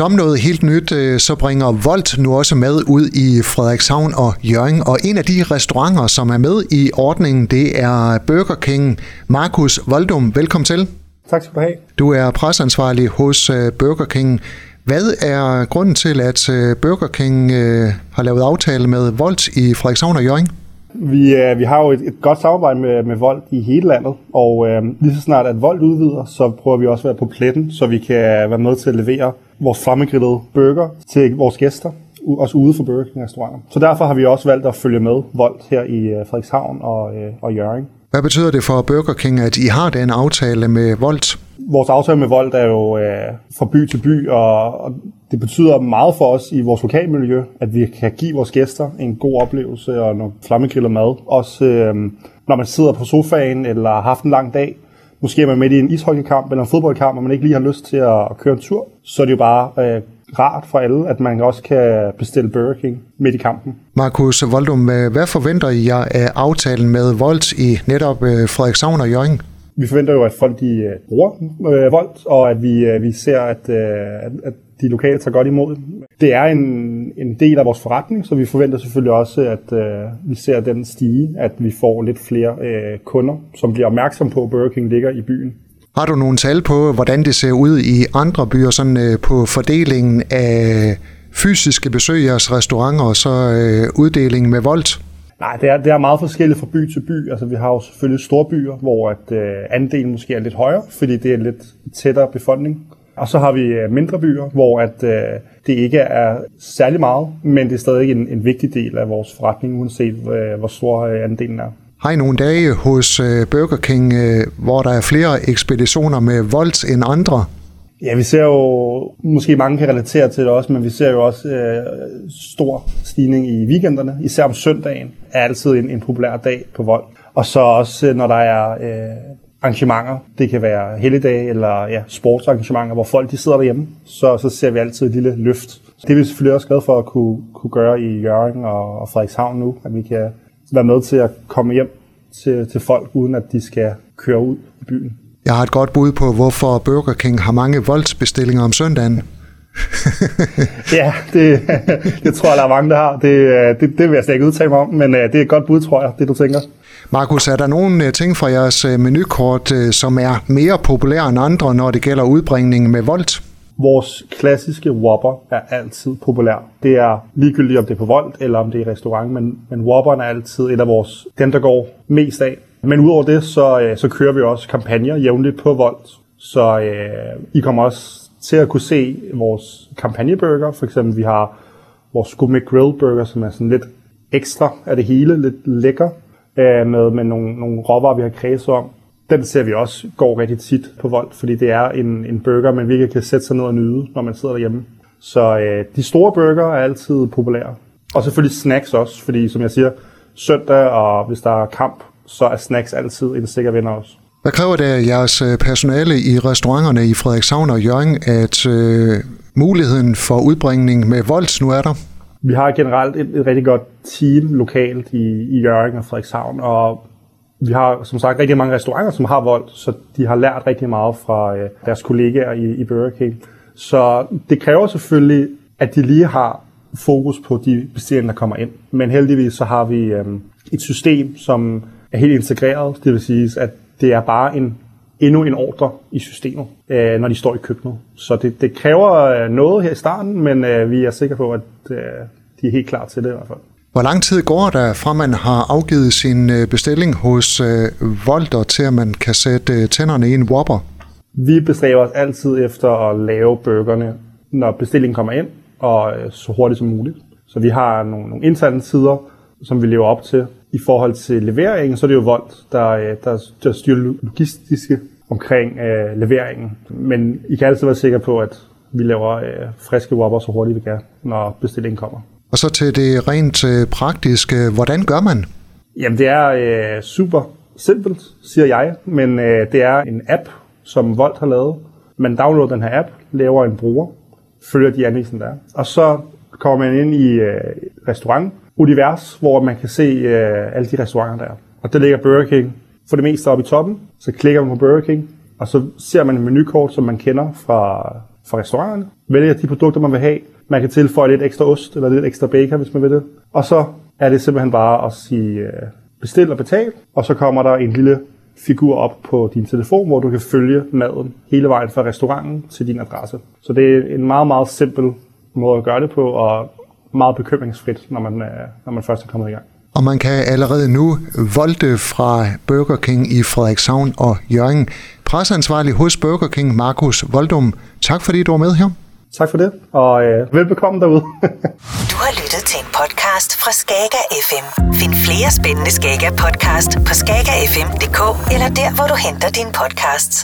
Som noget helt nyt, øh, så bringer Volt nu også med ud i Frederikshavn og Jørgen. Og en af de restauranter, som er med i ordningen, det er Burger King. Markus Voldum, velkommen til. Tak skal du have. Du er presansvarlig hos øh, Burger King. Hvad er grunden til, at øh, Burger King har lavet aftale med Volt i Frederikshavn og Jørgen? Vi, øh, vi har jo et, et godt samarbejde med, med Volt i hele landet, og øh, lige så snart at Volt udvider, så prøver vi også at være på pletten, så vi kan være med til at levere vores flammegrillede burger til vores gæster, også ude for Burger King restauranter. Så derfor har vi også valgt at følge med Volt her i øh, Frederikshavn og, øh, og Jørgen. Hvad betyder det for Burger King, at I har den aftale med Volt? Vores aftale med Volt er jo øh, fra by til by, og, og det betyder meget for os i vores lokalmiljø, at vi kan give vores gæster en god oplevelse og nogle flammegriller mad. Også øh, når man sidder på sofaen eller har haft en lang dag, måske er man midt i en ishockeykamp eller en fodboldkamp, og man ikke lige har lyst til at køre en tur, så er det jo bare øh, rart for alle, at man også kan bestille Burger King midt i kampen. Markus Voldum, hvad forventer I jer af aftalen med Volt i netop øh, Frederikshavn og Jørgen? Vi forventer jo, at folk de øh, bruger øh, vold, og at vi, øh, vi ser, at, øh, at de lokale tager godt imod det. er en, en del af vores forretning, så vi forventer selvfølgelig også, at øh, vi ser den stige, at vi får lidt flere øh, kunder, som bliver opmærksom på, at Burger King ligger i byen. Har du nogle tal på, hvordan det ser ud i andre byer, sådan øh, på fordelingen af fysiske besøg i jeres restauranter og så øh, uddelingen med voldt? Nej, det er, det er meget forskelligt fra by til by. Altså, vi har jo selvfølgelig store byer, hvor at, øh, andelen måske er lidt højere, fordi det er lidt tættere befolkning. Og så har vi øh, mindre byer, hvor at, øh, det ikke er særlig meget, men det er stadig en, en vigtig del af vores forretning, uanset øh, hvor stor øh, andelen er. Har I nogle dage hos øh, Burger King, øh, hvor der er flere ekspeditioner med voldt end andre? Ja, vi ser jo, måske mange kan relatere til det også, men vi ser jo også øh, stor stigning i weekenderne. Især om søndagen er altid en, en populær dag på vold. Og så også, øh, når der er øh, arrangementer, det kan være helligdage eller ja, sportsarrangementer, hvor folk de sidder derhjemme, så, så ser vi altid et lille løft. Det er vi selvfølgelig også glade for at kunne, kunne gøre i Jørgen og, og Frederikshavn nu, at vi kan være med til at komme hjem til, til folk, uden at de skal køre ud i byen. Jeg har et godt bud på, hvorfor Burger King har mange voldsbestillinger om søndagen. ja, det, det tror jeg, der er mange, der har. Det, det, det vil jeg slet ikke udtale mig om, men øh, det er et godt bud, tror jeg, det du tænker. Markus, er der nogle øh, ting fra jeres øh, menukort, som er mere populære end andre, når det gælder udbringning med voldt? Vores klassiske Whopper er altid populær. Det er ligegyldigt, om det er på Volt eller om det er i restaurant, men, men Whopperen er altid et af vores, dem der går mest af. Men udover det, så, øh, så kører vi også kampagner jævnligt på Volt. Så øh, I kommer også til at kunne se vores kampagneburger. For eksempel, vi har vores Gourmet Grill Burger, som er sådan lidt ekstra af det hele, lidt lækker, øh, med, med nogle, nogle råvarer, vi har kredset om. Den ser vi også går rigtig tit på Volt, fordi det er en, en burger, man virkelig kan sætte sig ned og nyde, når man sidder derhjemme. Så øh, de store burger er altid populære. Og selvfølgelig snacks også, fordi som jeg siger, søndag og hvis der er kamp, så er snacks altid en sikker vinder også. Hvad kræver det af jeres øh, personale i restauranterne i Frederikshavn og Jørgen, at øh, muligheden for udbringning med volds nu er der? Vi har generelt et, et rigtig godt team lokalt i, i Jørgen og Frederikshavn, og vi har som sagt rigtig mange restauranter, som har vold, så de har lært rigtig meget fra øh, deres kollegaer i, i Burger King. Så det kræver selvfølgelig, at de lige har fokus på de bestillinger, der kommer ind. Men heldigvis så har vi øh, et system, som er helt integreret. Det vil sige, at det er bare en endnu en ordre i systemet, øh, når de står i køkkenet. Så det, det kræver øh, noget her i starten, men øh, vi er sikre på, at øh, de er helt klar til det i hvert fald. Hvor lang tid går der fra man har afgivet sin øh, bestilling hos øh, Volter til at man kan sætte øh, tænderne i en Whopper? Vi bestræber os altid efter at lave burgerne, når bestillingen kommer ind, og så hurtigt som muligt. Så vi har nogle, nogle interne tider, som vi lever op til. I forhold til leveringen, så er det jo Volt, der, øh, der, der styrer logistiske omkring øh, leveringen. Men I kan altid være sikre på, at vi laver øh, friske whopper så hurtigt vi kan, når bestillingen kommer. Og så til det rent øh, praktiske, hvordan gør man? Jamen det er øh, super simpelt, siger jeg, men øh, det er en app, som Volt har lavet. Man downloader den her app, laver en bruger, følger de anvisninger der er, og så kommer man ind i øh, restaurant, univers, hvor man kan se øh, alle de restauranter der. Og der ligger Burger King for det meste oppe i toppen. Så klikker man på Burger King, og så ser man et menukort, som man kender fra, fra restauranten. Vælger de produkter, man vil have. Man kan tilføje lidt ekstra ost eller lidt ekstra bacon, hvis man vil det. Og så er det simpelthen bare at sige øh, bestil og betal, og så kommer der en lille figur op på din telefon, hvor du kan følge maden hele vejen fra restauranten til din adresse. Så det er en meget, meget simpel måde at gøre det på, og meget bekymringsfrit, når man, når man først er kommet i gang. Og man kan allerede nu volte fra Burger King i Frederikshavn og Jørgen. Presseansvarlig hos Burger King, Markus Voldum. Tak fordi du var med her. Tak for det, og øh, velbekomme derude. du har lyttet til en podcast fra Skager FM. Find flere spændende Skager podcast på skagerfm.dk eller der, hvor du henter dine podcasts.